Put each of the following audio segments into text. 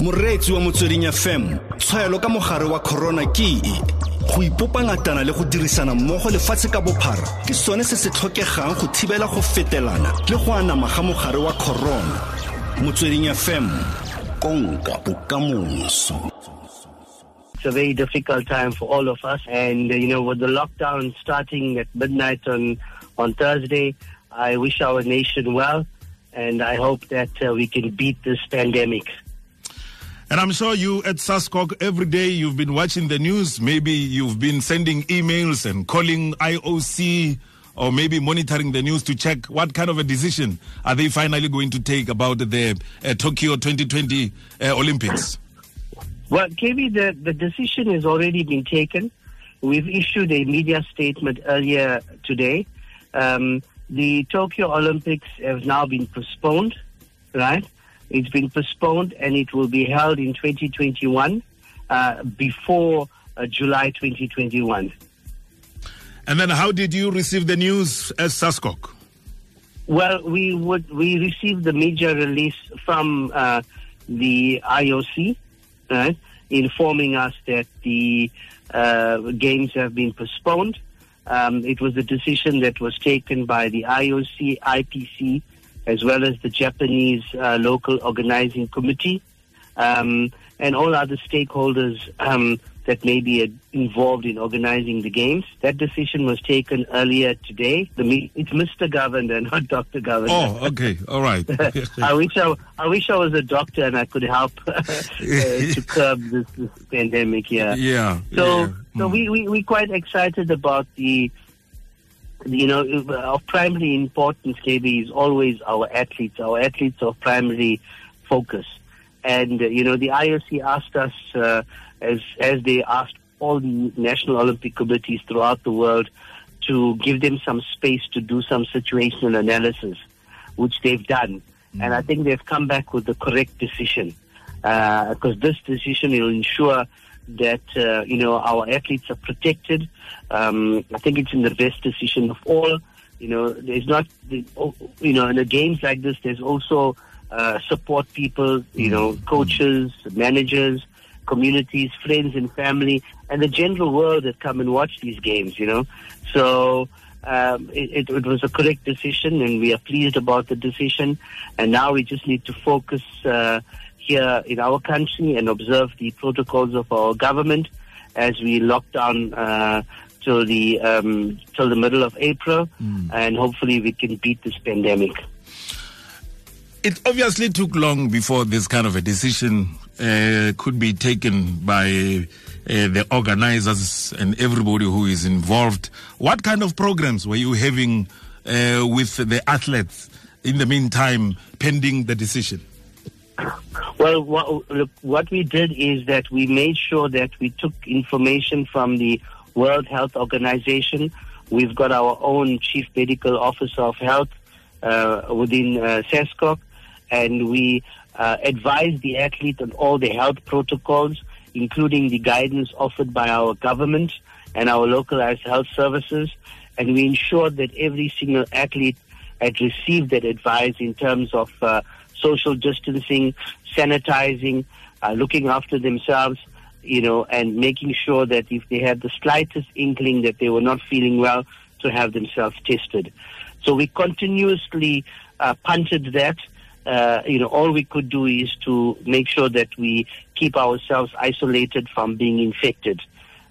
moreetsi wa motsweding fm tshwaelo ka mogare wa corona ke e go ipopa ngatana le go dirisana mmogo lefatshe ka bophara ke sone se se tlhokegang go thibela go fetelana le go anama ga mogare wa corona motsweding fm konka bokamoso It's a very difficult time for all of us. And, you know, with the lockdown starting at midnight on, on Thursday, I wish our nation well. And I hope that uh, we can beat this pandemic. And I'm sure you at SASCOC every day you've been watching the news. Maybe you've been sending emails and calling IOC or maybe monitoring the news to check what kind of a decision are they finally going to take about the uh, Tokyo 2020 uh, Olympics. Well, KB, the, the decision has already been taken. We've issued a media statement earlier today. Um, the Tokyo Olympics have now been postponed, right? It's been postponed and it will be held in 2021 uh, before uh, July 2021. And then how did you receive the news as SASCOC? Well, we would we received the media release from uh, the IOC, right, informing us that the uh, games have been postponed. Um, it was a decision that was taken by the IOC, IPC, as well as the Japanese uh, local organizing committee, um, and all other stakeholders um, that may be involved in organizing the games. That decision was taken earlier today. The it's Mr. Govender, not Dr. Govender. Oh, okay, all right. I wish I, I wish I was a doctor and I could help uh, to curb this, this pandemic. Yeah. Yeah. So, yeah. so Mm. we we we quite excited about the. You know, of primary importance, KB, is always our athletes. Our athletes are primary focus. And, uh, you know, the IOC asked us, uh, as, as they asked all the national Olympic committees throughout the world, to give them some space to do some situational analysis, which they've done. And I think they've come back with the correct decision. Because this decision will ensure that, uh, you know, our athletes are protected. Um, I think it's in the best decision of all. You know, there's not, oh, you know, in the games like this, there's also uh, support people, you know, coaches, managers, communities, friends and family, and the general world that come and watch these games, you know. So um, it, it, it was a correct decision, and we are pleased about the decision. And now we just need to focus uh, here in our country and observe the protocols of our government as we lock down uh, till the um, till the middle of April, and hopefully we can beat this pandemic. It obviously took long before this kind of a decision uh, could be taken by uh, the organizers and everybody who is involved. What kind of programs were you having uh, with the athletes in the meantime, pending the decision? Well, what, look, what we did is that we made sure that we took information from the World Health Organization. We've got our own Chief Medical Officer of Health uh, within uh, SASCOC, and we uh, advised the athlete on all the health protocols, including the guidance offered by our government and our localized health services. And we ensured that every single athlete had received that advice in terms of uh, social distancing, sanitizing, uh, looking after themselves, you know, and making sure that if they had the slightest inkling that they were not feeling well, to have themselves tested. So we continuously uh, punted that. Uh, you know, all we could do is to make sure that we keep ourselves isolated from being infected.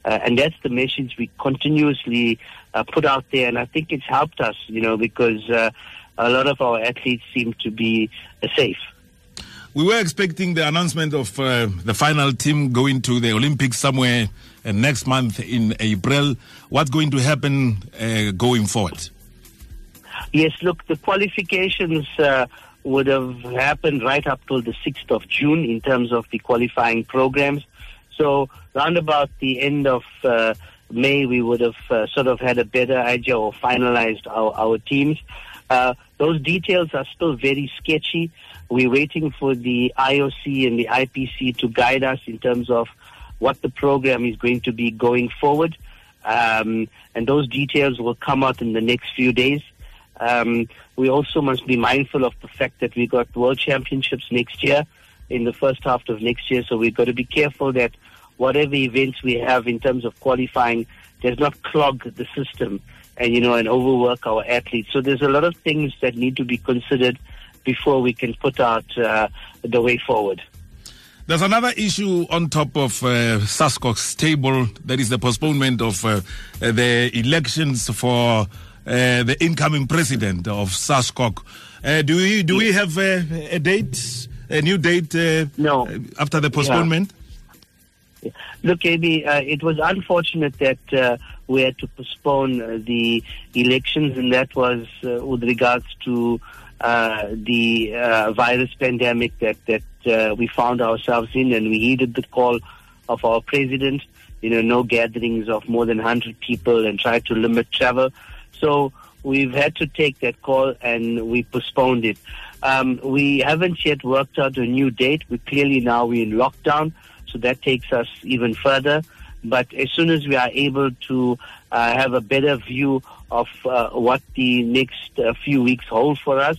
Uh, and that's the message we continuously uh, put out there. And I think it's helped us, you know, because uh, a lot of our athletes seem to be uh, safe. We were expecting the announcement of uh, the final team going to the Olympics somewhere uh, next month in April. What's going to happen uh, going forward? Yes, look, the qualifications uh, would have happened right up till the 6th of June in terms of the qualifying programs. So, round about the end of uh, May, we would have uh, sort of had a better idea or finalized our, our teams. Uh, those details are still very sketchy. We're waiting for the IOC and the IPC to guide us in terms of what the program is going to be going forward. Um, and those details will come out in the next few days. Um, we also must be mindful of the fact that we got world championships next year. in the first half of next year. So we've got to be careful that whatever events we have in terms of qualifying does not clog the system and you know and overwork our athletes. So there's a lot of things that need to be considered before we can put out uh, the way forward. There's another issue on top of uh, SASCOC's table. That is the postponement of uh, the elections for uh, the incoming president of SASCOC. Uh, do we do we have a, a date, a new date? Uh, No. After the postponement. Look, Amy, uh, it was unfortunate that uh, we had to postpone uh, the elections, and that was uh, with regards to uh, the virus pandemic that that we found ourselves in, and we heeded the call of our president. You know, no gatherings of more than 100 people, and tried to limit travel. So we've had to take that call, and we postponed it. Um, we haven't yet worked out a new date. We clearly now we're in lockdown so that takes us even further. But as soon as we are able to uh, have a better view of uh, what the next uh, few weeks hold for us,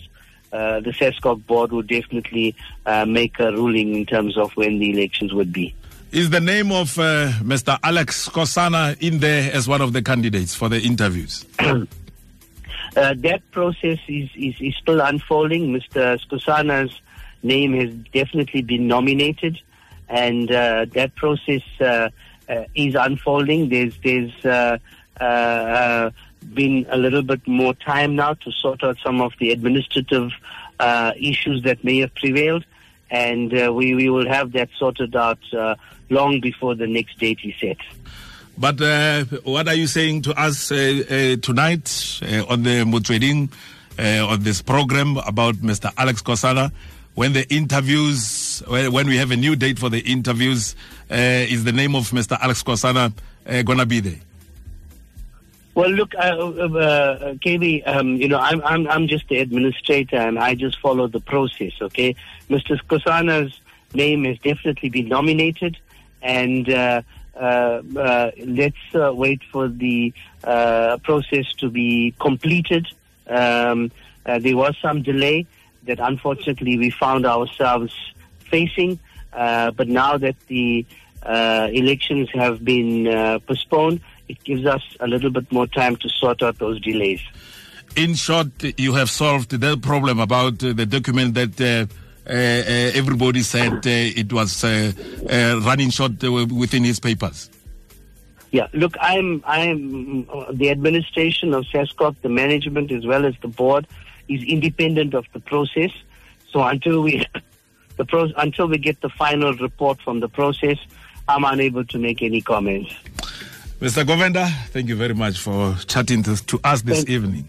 uh, the SASCOC board will definitely uh, make a ruling in terms of when the elections would be. Is the name of uh, Mr. Aleck Skosana in there as one of the candidates for the interviews? Uh, that process is, is, is still unfolding. Mr. Skosana's name has definitely been nominated, and uh, that process is unfolding. There's there's uh, uh, uh, been a little bit more time now to sort out some of the administrative uh, issues that may have prevailed, and uh, we, we will have that sorted out uh, long before the next date is set. But uh, what are you saying to us uh, uh, tonight uh, on the Motsweding, uh, on this program about Mr. Aleck Skosana? When the interviews, when we have a new date for the interviews, uh, is the name of Mr. Aleck Skosana uh, going to be there? Well, look, uh, uh, KB, um, you know, I'm, I'm, I'm just the administrator and I just follow the process, okay? Mr. Skosana's name has definitely been nominated and uh, uh, uh, let's uh, wait for the uh, process to be completed. Um, uh, there was some delay that unfortunately we found ourselves facing, uh, but now that the uh, elections have been uh, postponed, it gives us a little bit more time to sort out those delays. In short, you have solved the problem about uh, the document that uh, uh, everybody said uh, it was uh, uh, running short within his papers. Yeah, look, I'm I'm the administration of SASCOC, the management as well as the board is independent of the process. So until we the pro- until we get the final report from the process, I'm unable to make any comments. Mr. Govender, thank you very much for chatting to, to us this Thank- evening.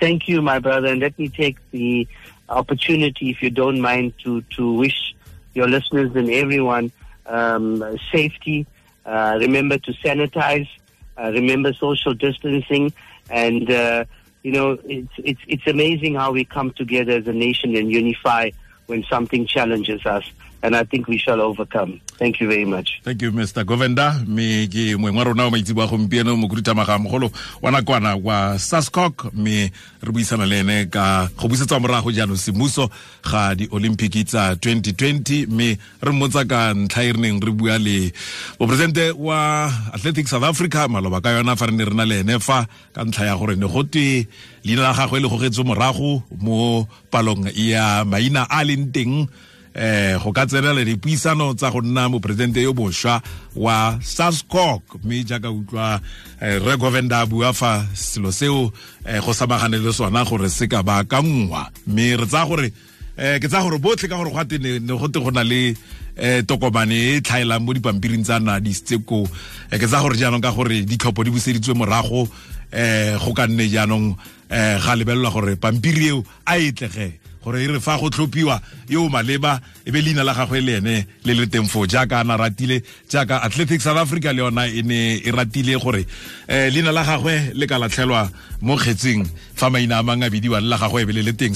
Thank you, my brother, and let me take the opportunity, if you don't mind, to to wish your listeners and everyone um, safety. Uh, remember to sanitize. Uh, remember social distancing, and uh, you know it's it's it's amazing how we come together as a nation and unify when something challenges us, and I think we shall overcome. Thank you very much. Thank you, Mr. Govenda. Me ke moeng wa rona o maitsi wa gompieno mokurutamaga mogolo wa nakwana wa Sascock me re buisana le ene ka go buisetsa morago jaanong semmuso ga di-olympic tsa 2020 me re mmotsa ka ntlha e re neng re bua le moporesidente wa athletics south africa maloba ka yona fa re ne re na le ene fa ka ntlha ya gore ne gotwe leina la gagwe le gogetswe morago mo palong. Ya maina a leng teng eh go ka tsenela dipuisano tsa go nna moporesidente yo bošwa wa sascok mme jaaka utlwa eh, re govenda bua fa selo seo eh, go samagane le sona gore se ka ba ka ngwa. Mme re tsaya gore eh, ke tsaya gore botlhe ka gore go ate ne gote go na le eh, tokomane e tlhaelang mo dipampiring tsa nadisitse ko eh, ke tsaya gore jaanong ka gore ditlhopho di buseditswe morago eh go ka nne jaanong eh ga lebelelwa gore pampiri eo a etlege gore e re fa go tlhophiwa yo maleba e be leina la gagwe le ene le le teng foo. Jaaka a na ratile jaaka athletics south africa le yona e ne e ratile gore eh leina la gagwe le ka latlhelwa mo kgetseng fa maina a mangwe a bidiwang la gagwe e be le le teng